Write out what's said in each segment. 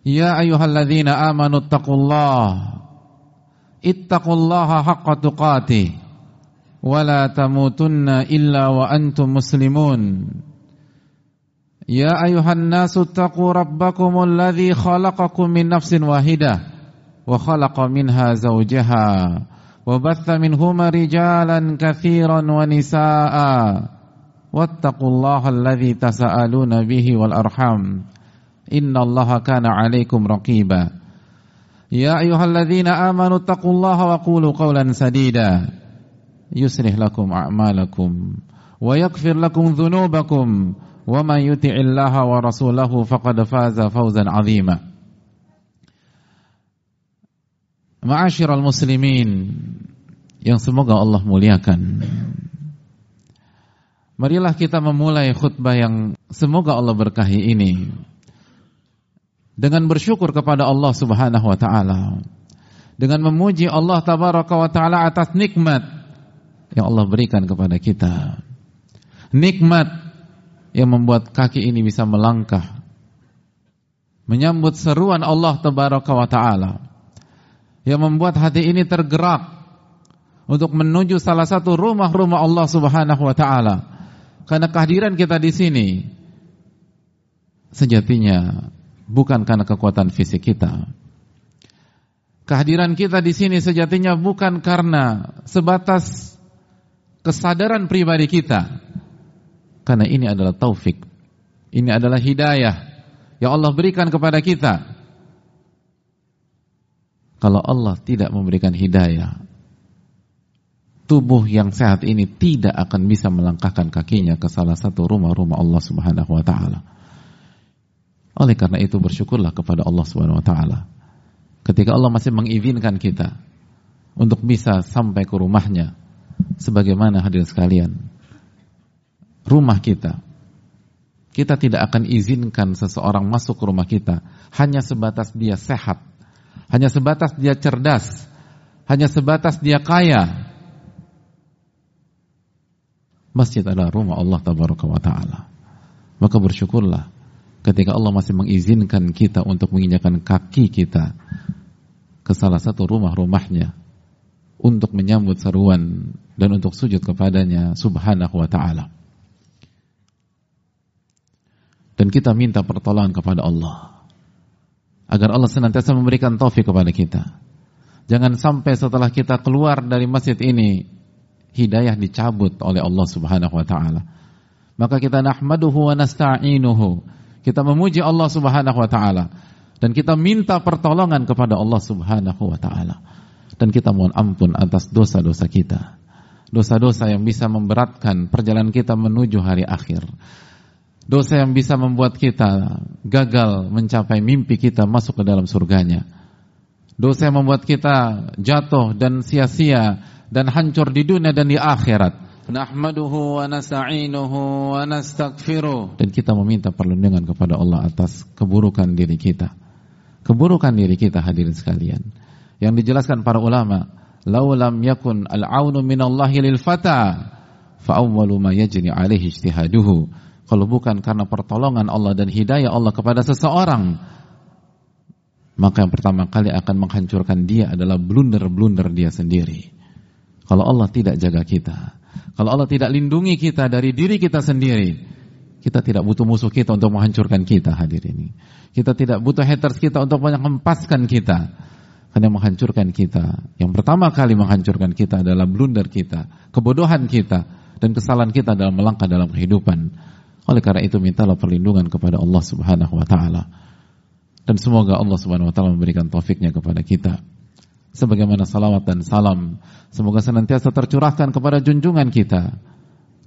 Ya ayyuhalladzina amanu taqullaha ittaqullaha haqqa tuqatih. Wa la tamutunna illa wa antum muslimun. Ya ayuhan nasu taqu rabbakumul ladzi khalaqakum min nafsin wahidah wa khalaqa minha zawjaha wa batha minhuma rijalan katsiran wa nisaa. Wattaqullaha alladzi tasaaluna bihi wal arham innallaha kana 'alaikum raqiba. Ya ayyuhalladzina amanu taqullaha wa qulu qawlan sadida. Yuslih a'malakum wa yaghfir lakum dhunubakum wa wa rasulahu faqad faza fawzan 'azima. Ma'asyiral muslimin yang semoga Allah muliakan. Marilah kita memulai khutbah yang semoga Allah berkahi ini dengan bersyukur kepada Allah Subhanahu wa taala. Dengan memuji Allah tabaraka wa taala atas nikmat yang Allah berikan kepada kita. Nikmat yang membuat kaki ini bisa melangkah menyambut seruan Allah tabaraka wa taala. Yang membuat hati ini tergerak untuk menuju salah satu rumah-rumah Allah Subhanahu wa taala. Karena kehadiran kita di sini sejatinya bukan karena kekuatan fisik kita. Kehadiran kita di sini sejatinya bukan karena sebatas kesadaran pribadi kita. Karena ini adalah taufik. Ini adalah hidayah yang Allah berikan kepada kita. Kalau Allah tidak memberikan hidayah, tubuh yang sehat ini tidak akan bisa melangkahkan kakinya ke salah satu rumah-rumah Allah Subhanahu wa taala. Oleh karena itu bersyukurlah kepada Allah Subhanahu wa taala. Ketika Allah masih mengizinkan kita untuk bisa sampai ke rumahnya sebagaimana hadirin sekalian. Rumah kita kita tidak akan izinkan seseorang masuk ke rumah kita hanya sebatas dia sehat, hanya sebatas dia cerdas, hanya sebatas dia kaya. Masjid adalah rumah Allah tabaraka wa taala. Maka bersyukurlah ketika Allah masih mengizinkan kita untuk menginjakan kaki kita ke salah satu rumah-rumahnya untuk menyambut seruan dan untuk sujud kepadanya subhanahu wa ta'ala. Dan kita minta pertolongan kepada Allah. Agar Allah senantiasa memberikan taufik kepada kita. Jangan sampai setelah kita keluar dari masjid ini hidayah dicabut oleh Allah subhanahu wa ta'ala. Maka kita nahmaduhu wa nasta'inuhu kita memuji Allah Subhanahu wa taala dan kita minta pertolongan kepada Allah Subhanahu wa taala. Dan kita mohon ampun atas dosa-dosa kita. Dosa-dosa yang bisa memberatkan perjalanan kita menuju hari akhir. Dosa yang bisa membuat kita gagal mencapai mimpi kita masuk ke dalam surganya. Dosa yang membuat kita jatuh dan sia-sia dan hancur di dunia dan di akhirat nahmaduhu wa nasta'inuhu dan kita meminta perlindungan kepada Allah atas keburukan diri kita. Keburukan diri kita hadirin sekalian. Yang dijelaskan para ulama, "Lau lam yakun al-'aunu minallahi lil fata fa awwalu ma yajni 'alaihi ijtihaduhu." Kalau bukan karena pertolongan Allah dan hidayah Allah kepada seseorang, maka yang pertama kali akan menghancurkan dia adalah blunder-blunder dia sendiri. Kalau Allah tidak jaga kita, kalau Allah tidak lindungi kita dari diri kita sendiri, kita tidak butuh musuh kita untuk menghancurkan kita hadir ini. Kita tidak butuh haters kita untuk menghempaskan kita. Karena menghancurkan kita. Yang pertama kali menghancurkan kita adalah blunder kita, kebodohan kita, dan kesalahan kita dalam melangkah dalam kehidupan. Oleh karena itu mintalah perlindungan kepada Allah Subhanahu wa taala. Dan semoga Allah Subhanahu wa taala memberikan taufiknya kepada kita sebagaimana salawat dan salam semoga senantiasa tercurahkan kepada junjungan kita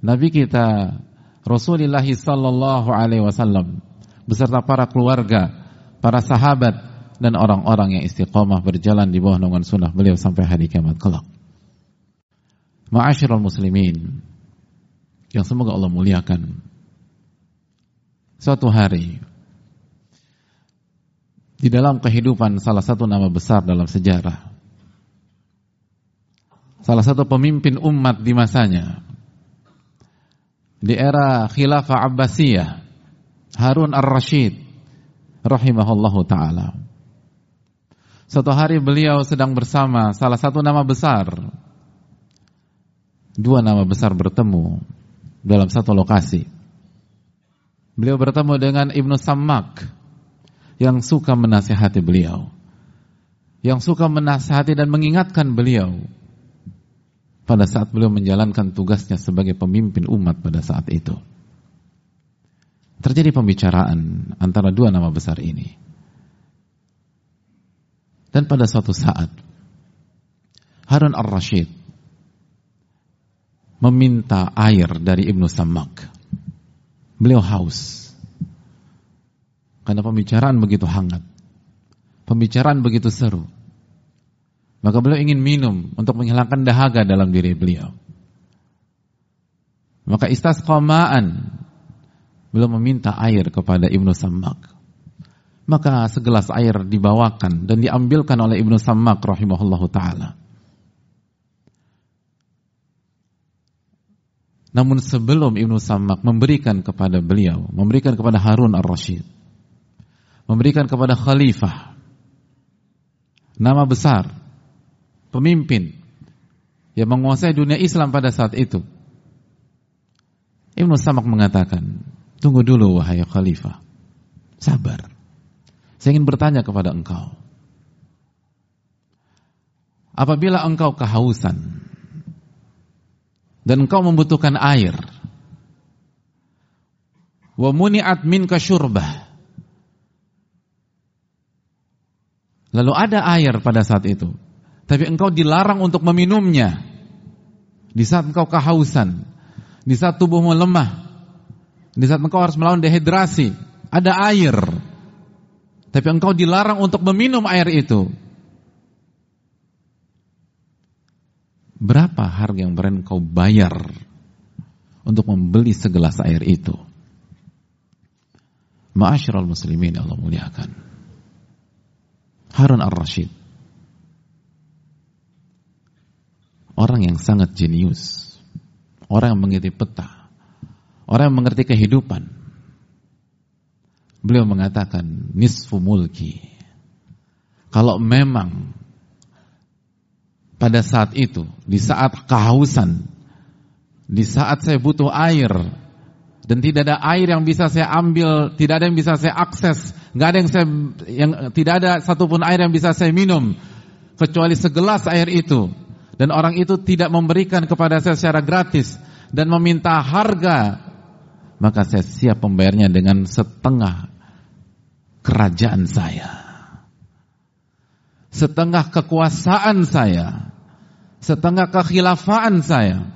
nabi kita Rasulullah sallallahu alaihi wasallam beserta para keluarga para sahabat dan orang-orang yang istiqomah berjalan di bawah naungan sunnah beliau sampai hari kiamat kelak. Ma'asyiral muslimin yang semoga Allah muliakan. Suatu hari di dalam kehidupan salah satu nama besar dalam sejarah salah satu pemimpin umat di masanya. Di era khilafah Abbasiyah Harun Ar-Rashid rahimahullahu taala. Suatu hari beliau sedang bersama salah satu nama besar. Dua nama besar bertemu dalam satu lokasi. Beliau bertemu dengan Ibnu Sammak yang suka menasihati beliau. Yang suka menasihati dan mengingatkan beliau pada saat beliau menjalankan tugasnya sebagai pemimpin umat pada saat itu. Terjadi pembicaraan antara dua nama besar ini. Dan pada suatu saat, Harun al-Rashid meminta air dari Ibnu Samak. Beliau haus. Karena pembicaraan begitu hangat. Pembicaraan begitu seru. Maka beliau ingin minum untuk menghilangkan dahaga dalam diri beliau. Maka istasqamaan beliau meminta air kepada Ibnu Sammak. Maka segelas air dibawakan dan diambilkan oleh Ibnu Sammak rahimahullahu taala. Namun sebelum Ibnu Sammak memberikan kepada beliau, memberikan kepada Harun ar-Rashid, memberikan kepada khalifah nama besar pemimpin yang menguasai dunia Islam pada saat itu. Ibnu Samak mengatakan, tunggu dulu wahai khalifah, sabar. Saya ingin bertanya kepada engkau. Apabila engkau kehausan dan engkau membutuhkan air, wa muni'at minka syurbah. Lalu ada air pada saat itu tapi engkau dilarang untuk meminumnya. Di saat engkau kehausan, di saat tubuhmu lemah, di saat engkau harus melawan dehidrasi, ada air. Tapi engkau dilarang untuk meminum air itu. Berapa harga yang berani engkau bayar untuk membeli segelas air itu? Ma'asyiral muslimin Allah muliakan. Harun ar-Rashid orang yang sangat jenius, orang yang mengerti peta, orang yang mengerti kehidupan. Beliau mengatakan nisfu mulki. Kalau memang pada saat itu, di saat kehausan, di saat saya butuh air dan tidak ada air yang bisa saya ambil, tidak ada yang bisa saya akses, nggak ada yang saya yang tidak ada satupun air yang bisa saya minum kecuali segelas air itu dan orang itu tidak memberikan kepada saya secara gratis dan meminta harga, maka saya siap membayarnya dengan setengah kerajaan saya. Setengah kekuasaan saya, setengah kekhilafaan saya.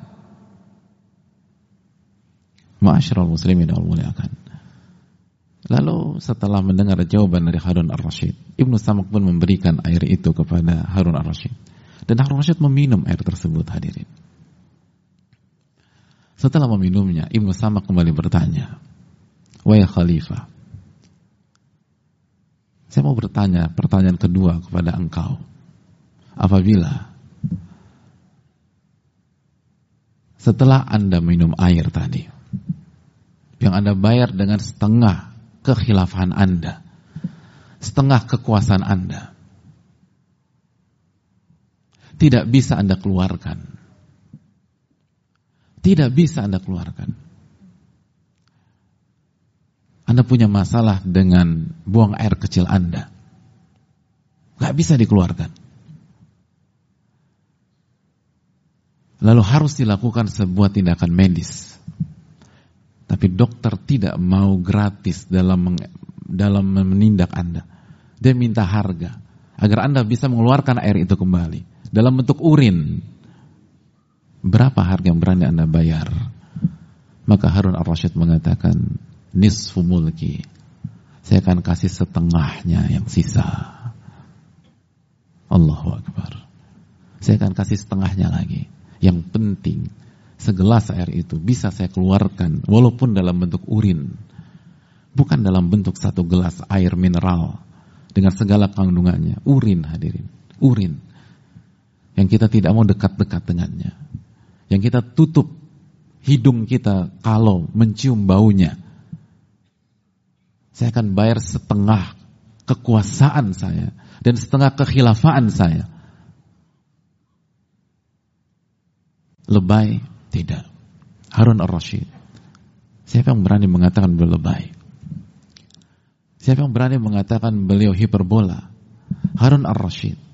Ma'asyiral muslimin al muliakan. Lalu setelah mendengar jawaban dari Harun ar-Rasyid, Ibnu Samak pun memberikan air itu kepada Harun ar-Rasyid. Dan Harun Rasyid meminum air tersebut hadirin. Setelah meminumnya, Ibnu Samak kembali bertanya, Wahai Khalifah, saya mau bertanya pertanyaan kedua kepada engkau. Apabila setelah Anda minum air tadi, yang Anda bayar dengan setengah kekhilafahan Anda, setengah kekuasaan Anda, tidak bisa Anda keluarkan. Tidak bisa Anda keluarkan. Anda punya masalah dengan buang air kecil Anda. Gak bisa dikeluarkan. Lalu harus dilakukan sebuah tindakan medis. Tapi dokter tidak mau gratis dalam dalam menindak Anda. Dia minta harga agar Anda bisa mengeluarkan air itu kembali dalam bentuk urin. Berapa harga yang berani Anda bayar? Maka Harun ar-Rasyid mengatakan, nisfu mulki. Saya akan kasih setengahnya yang sisa. Allahu Akbar. Saya akan kasih setengahnya lagi. Yang penting, segelas air itu bisa saya keluarkan walaupun dalam bentuk urin. Bukan dalam bentuk satu gelas air mineral dengan segala kandungannya. Urin hadirin. Urin. Yang kita tidak mau dekat-dekat dengannya. Yang kita tutup hidung kita kalau mencium baunya. Saya akan bayar setengah kekuasaan saya dan setengah kekhilafaan saya. Lebay tidak. Harun ar-Rashid. Siapa yang berani mengatakan beliau lebay? Siapa yang berani mengatakan beliau hiperbola? Harun ar-Rashid.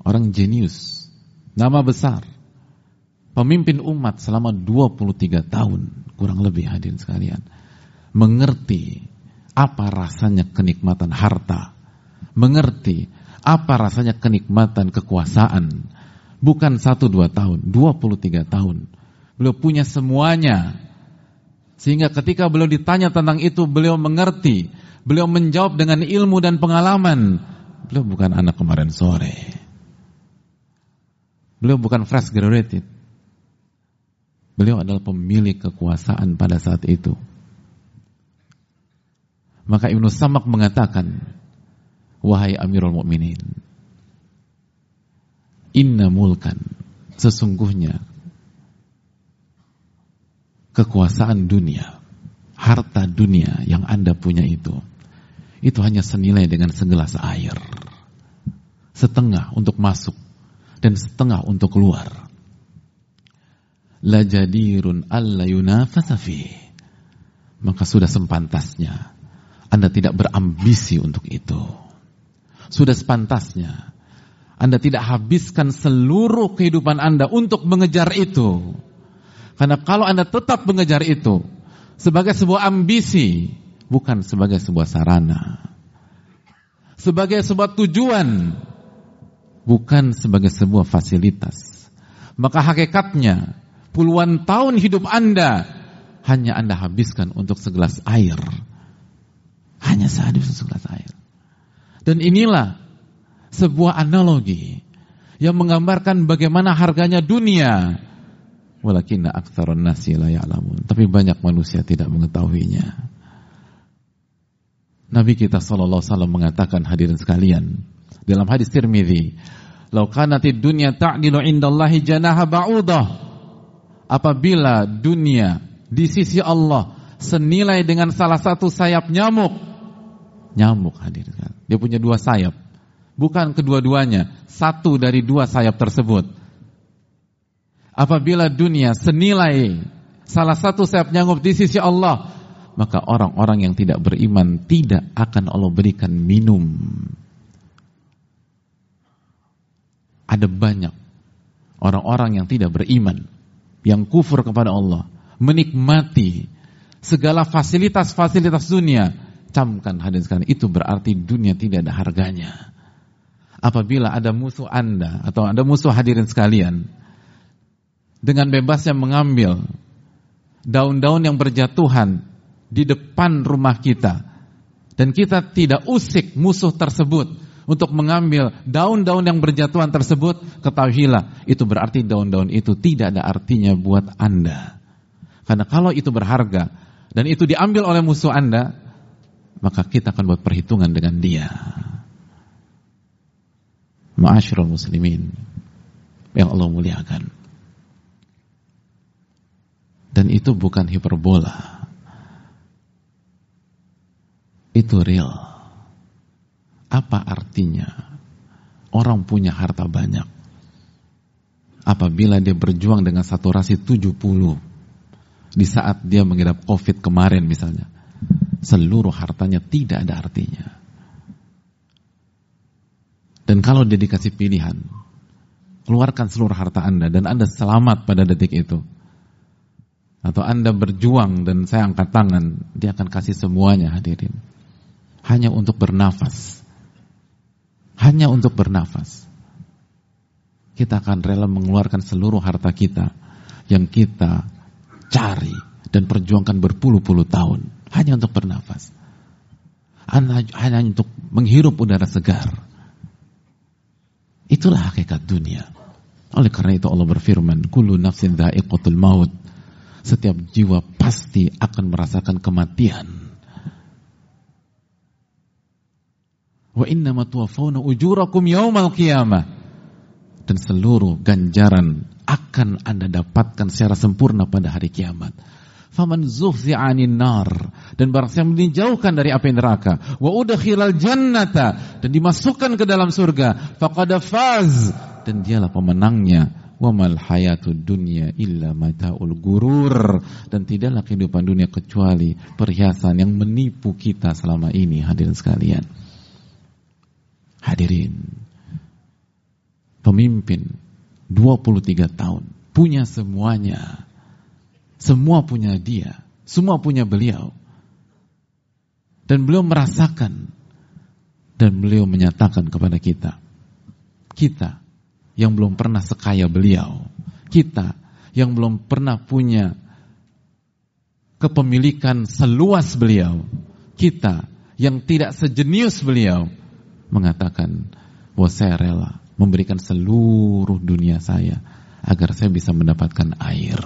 Orang jenius. Nama besar pemimpin umat selama 23 tahun, kurang lebih hadirin sekalian, mengerti apa rasanya kenikmatan harta, mengerti apa rasanya kenikmatan kekuasaan, bukan satu dua tahun, 23 tahun. Beliau punya semuanya. Sehingga ketika beliau ditanya tentang itu, beliau mengerti. Beliau menjawab dengan ilmu dan pengalaman. Beliau bukan anak kemarin sore. Beliau bukan fresh graduated. Beliau adalah pemilik kekuasaan pada saat itu. Maka Ibnu Samak mengatakan, Wahai Amirul Mukminin, Inna mulkan, sesungguhnya kekuasaan dunia, harta dunia yang Anda punya itu, itu hanya senilai dengan segelas air. Setengah untuk masuk dan setengah untuk keluar. Lajadirun alla maka sudah sempantasnya Anda tidak berambisi untuk itu. Sudah sepantasnya Anda tidak habiskan seluruh kehidupan Anda untuk mengejar itu. Karena kalau Anda tetap mengejar itu sebagai sebuah ambisi bukan sebagai sebuah sarana. Sebagai sebuah tujuan bukan sebagai sebuah fasilitas maka hakikatnya puluhan tahun hidup Anda hanya Anda habiskan untuk segelas air. Hanya sehabis segelas air. Dan inilah sebuah analogi yang menggambarkan bagaimana harganya dunia. Walakinna aktsarun nasi la. Tapi banyak manusia tidak mengetahuinya. Nabi kita sallallahu alaihi wasallam mengatakan hadirin sekalian dalam hadis Tirmizi, "Lau kanatid dunya ta'dilu indallahi janaha ba'udah." apabila dunia di sisi Allah senilai dengan salah satu sayap nyamuk. Nyamuk hadir kan. Dia punya dua sayap. Bukan kedua-duanya, satu dari dua sayap tersebut. Apabila dunia senilai salah satu sayap nyamuk di sisi Allah, maka orang-orang yang tidak beriman tidak akan Allah berikan minum. Ada banyak orang-orang yang tidak beriman yang kufur kepada Allah, menikmati segala fasilitas-fasilitas dunia, camkan hadirin sekalian, itu berarti dunia tidak ada harganya. Apabila ada musuh Anda atau ada musuh hadirin sekalian, dengan bebasnya mengambil daun-daun yang berjatuhan di depan rumah kita, dan kita tidak usik musuh tersebut, untuk mengambil daun-daun yang berjatuhan tersebut, ketahuilah itu berarti daun-daun itu tidak ada artinya buat Anda. Karena kalau itu berharga dan itu diambil oleh musuh Anda, maka kita akan buat perhitungan dengan dia. Ma'asyiral muslimin yang Allah muliakan. Dan itu bukan hiperbola. Itu real. Apa artinya orang punya harta banyak? Apabila dia berjuang dengan saturasi 70 di saat dia mengidap COVID kemarin misalnya, seluruh hartanya tidak ada artinya. Dan kalau dia dikasih pilihan, keluarkan seluruh harta Anda dan Anda selamat pada detik itu. Atau Anda berjuang dan saya angkat tangan, dia akan kasih semuanya hadirin. Hanya untuk bernafas hanya untuk bernafas. Kita akan rela mengeluarkan seluruh harta kita yang kita cari dan perjuangkan berpuluh-puluh tahun hanya untuk bernafas. hanya untuk menghirup udara segar. Itulah hakikat dunia. Oleh karena itu Allah berfirman, "Kullu nafsin maut." Setiap jiwa pasti akan merasakan kematian. Wa innama tuwaffawna ujurakum yaumal qiyamah. Dan seluruh ganjaran akan Anda dapatkan secara sempurna pada hari kiamat. Faman zuhzi'anin nar. Dan barang siapa dijauhkan dari api neraka wa udkhilal jannata dan dimasukkan ke dalam surga faqad faz. Dan dialah pemenangnya wa mal hayatud dunya illa mataul gurur. Dan tidaklah kehidupan dunia kecuali perhiasan yang menipu kita selama ini hadirin sekalian hadirin pemimpin 23 tahun punya semuanya semua punya dia, semua punya beliau. Dan beliau merasakan dan beliau menyatakan kepada kita, kita yang belum pernah sekaya beliau, kita yang belum pernah punya kepemilikan seluas beliau, kita yang tidak sejenius beliau, mengatakan bahwa saya rela memberikan seluruh dunia saya agar saya bisa mendapatkan air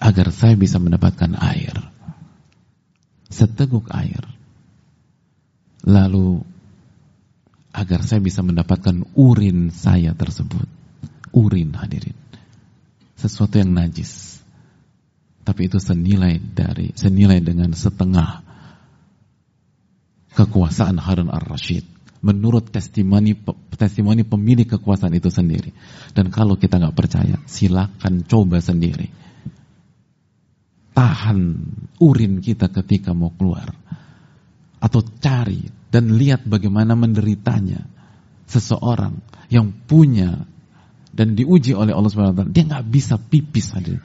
agar saya bisa mendapatkan air. Seteguk air. Lalu agar saya bisa mendapatkan urin saya tersebut. Urin hadirin. Sesuatu yang najis. Tapi itu senilai dari senilai dengan setengah kekuasaan Harun ar-Rashid menurut testimoni testimoni pemilik kekuasaan itu sendiri. Dan kalau kita nggak percaya, silakan coba sendiri tahan urin kita ketika mau keluar. Atau cari dan lihat bagaimana menderitanya seseorang yang punya dan diuji oleh Allah Subhanahu Dia nggak bisa pipis hadir.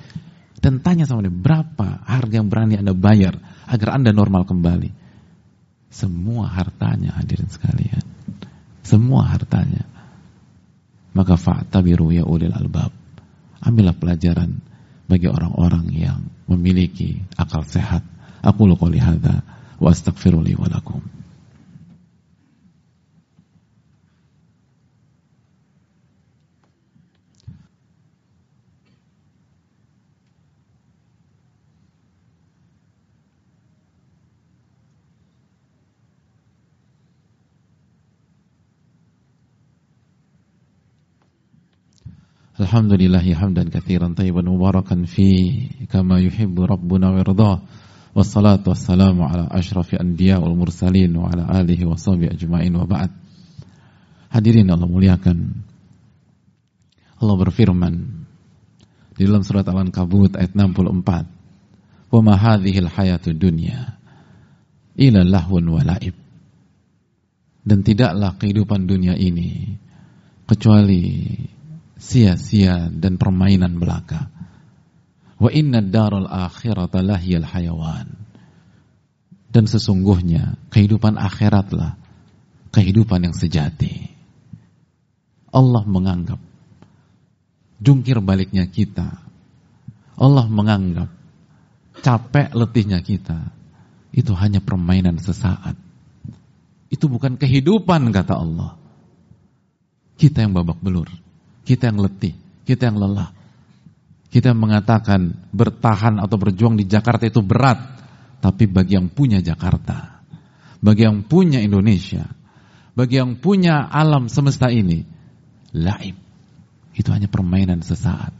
Dan tanya sama dia, berapa harga yang berani Anda bayar agar Anda normal kembali? Semua hartanya hadirin sekalian. Semua hartanya. Maka fa'tabiru ya ulil albab. Ambillah pelajaran bagi orang-orang yang memiliki akal sehat. Aku qouli hadza wa astaghfiru li. Mubarakan fi kama yuhibbu rabbuna wa yardah wassalatu wassalamu ala ashrafi anbiya wal mursalin wa ala alihi wa sahbihi ajma'in wa ba'd. Hadirin Allah muliakan. Allah berfirman di dalam surat Al-Ankabut ayat 64 wa ma hadhil hayatud dunya ila dan tidaklah kehidupan dunia ini kecuali sia-sia dan permainan belaka. Wa inna darul akhirata lahiyal hayawan. Dan sesungguhnya kehidupan akhiratlah kehidupan yang sejati. Allah menganggap jungkir baliknya kita. Allah menganggap capek letihnya kita itu hanya permainan sesaat. Itu bukan kehidupan kata Allah. Kita yang babak belur. Kita yang letih, kita yang lelah. Kita mengatakan bertahan atau berjuang di Jakarta itu berat. Tapi bagi yang punya Jakarta, bagi yang punya Indonesia, bagi yang punya alam semesta ini, laib. Itu hanya permainan sesaat.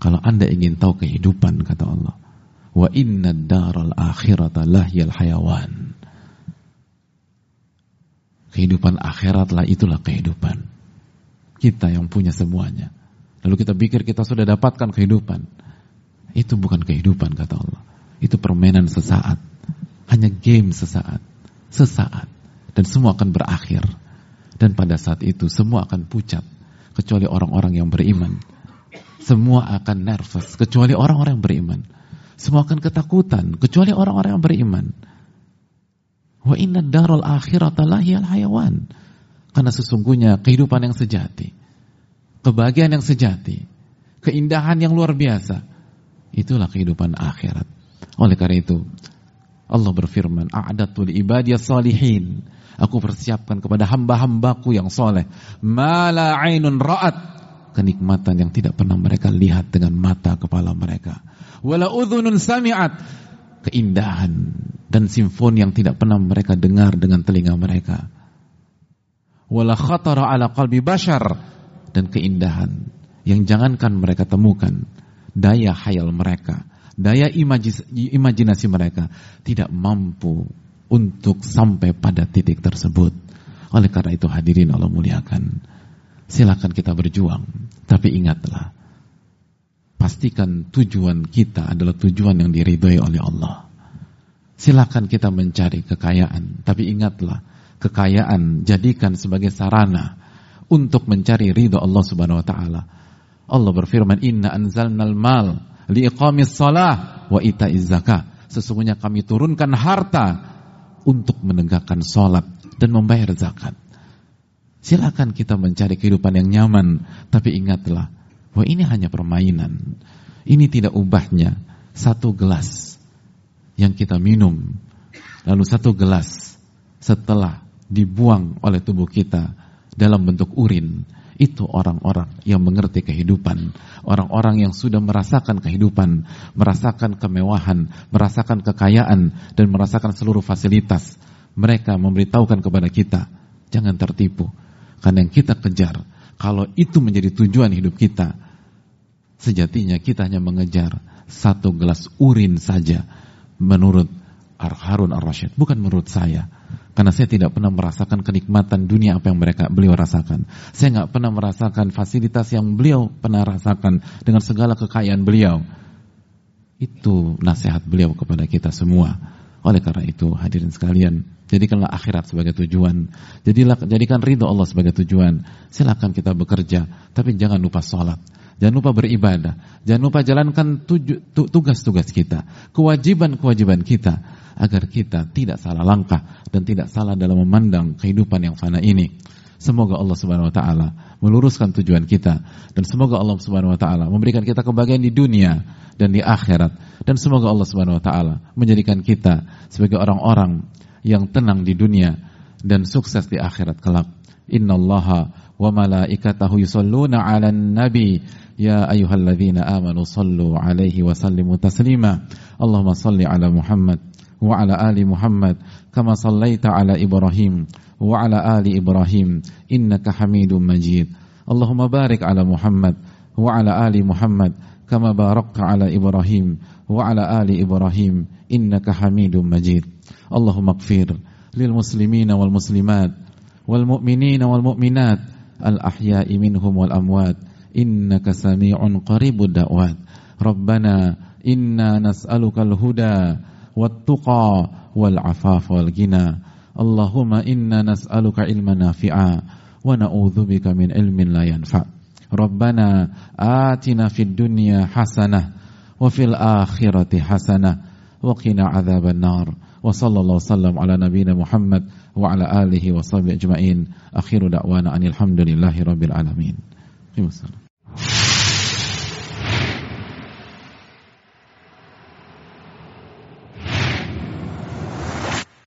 Kalau anda ingin tahu kehidupan, kata Allah. Wa inna daral akhirata lahyal hayawan. Kehidupan akhiratlah itulah kehidupan. Kita yang punya semuanya. Lalu kita pikir kita sudah dapatkan kehidupan. Itu bukan kehidupan kata Allah. Itu permainan sesaat. Hanya game sesaat. Sesaat. Dan semua akan berakhir. Dan pada saat itu semua akan pucat. Kecuali orang-orang yang beriman. Semua akan nervous. Kecuali orang-orang yang beriman. Semua akan ketakutan. Kecuali orang-orang yang beriman. Wa inna darul akhirata lahiyal hayawan karena sesungguhnya kehidupan yang sejati, kebahagiaan yang sejati, keindahan yang luar biasa, itulah kehidupan akhirat. Oleh karena itu, Allah berfirman, "A'datul ibadiyas salihin." Aku persiapkan kepada hamba-hambaku yang soleh. Mala ainun ra'at. Kenikmatan yang tidak pernah mereka lihat dengan mata kepala mereka. Wala udhunun sami'at. Keindahan dan simfoni yang tidak pernah mereka dengar dengan telinga mereka. Wala khatara ala qalbi bashar. Dan keindahan yang jangankan mereka temukan. Daya hayal mereka. Daya imajinasi mereka tidak mampu untuk sampai pada titik tersebut. Oleh karena itu hadirin Allah muliakan. Silakan kita berjuang, tapi ingatlah pastikan tujuan kita adalah tujuan yang diridhoi oleh Allah. Silakan kita mencari kekayaan, tapi ingatlah kekayaan jadikan sebagai sarana untuk mencari ridho Allah Subhanahu wa taala. Allah berfirman, "Inna anzalnal mal liiqamis shalah wa ita'iz zakah." Sesungguhnya kami turunkan harta untuk menegakkan sholat dan membayar zakat. Silakan kita mencari kehidupan yang nyaman, tapi ingatlah bahwa ini hanya permainan. Ini tidak ubahnya satu gelas yang kita minum, lalu satu gelas setelah dibuang oleh tubuh kita dalam bentuk urin, itu orang-orang yang mengerti kehidupan, orang-orang yang sudah merasakan kehidupan, merasakan kemewahan, merasakan kekayaan, dan merasakan seluruh fasilitas. Mereka memberitahukan kepada kita, jangan tertipu. Karena yang kita kejar, kalau itu menjadi tujuan hidup kita, sejatinya kita hanya mengejar satu gelas urin saja menurut Harun Ar-Rasyid, bukan menurut saya. Karena saya tidak pernah merasakan kenikmatan dunia apa yang mereka beliau rasakan. Saya nggak pernah merasakan fasilitas yang beliau pernah rasakan dengan segala kekayaan beliau. Itu nasihat beliau kepada kita semua. Oleh karena itu, hadirin sekalian, jadikanlah akhirat sebagai tujuan. Jadilah, jadikan ridho Allah sebagai tujuan. Silakan kita bekerja, tapi jangan lupa sholat. Jangan lupa beribadah. Jangan lupa jalankan tugas-tugas kita. Kewajiban-kewajiban kita agar kita tidak salah langkah dan tidak salah dalam memandang kehidupan yang fana ini. Semoga Allah Subhanahu wa taala meluruskan tujuan kita dan semoga Allah Subhanahu wa taala memberikan kita kebahagiaan di dunia dan di akhirat dan semoga Allah Subhanahu wa taala menjadikan kita sebagai orang-orang yang tenang di dunia dan sukses di akhirat kelak. Innallaha wa malaikatahu yusalluna 'alan nabi. Ya ayyuhalladzina amanu sallu 'alaihi wa sallimu taslima. Allahumma salli 'ala Muhammad wa 'ala ali Muhammad kama sallaita 'ala Ibrahim wa 'ala ali Ibrahim. Innaka Hamidum Majid. Allahumma barik 'ala Muhammad wa 'ala ali Muhammad kama barakta 'ala Ibrahim wa 'ala ali Ibrahim. Innaka Hamidum Majid. Allahumma ighfir lil muslimina wal muslimat wal mu'minina wal mu'minat الأحياء منهم والأموات. إنك سميع قريب الدعوات. ربنا إنا نسألك الهدى والتقى والعفاف والغنى. اللهم إنا نسألك علما نافعا ونعوذ بك من علم لا ينفع. ربنا آتنا في الدنيا حسنة وفي الآخرة حسنة وقنا عذاب النار. وصلى الله وسلم على نبينا محمد وعلى آله وصحبه أجمعين. أخير دعوانا أن الحمد لله رب العالمين. السلام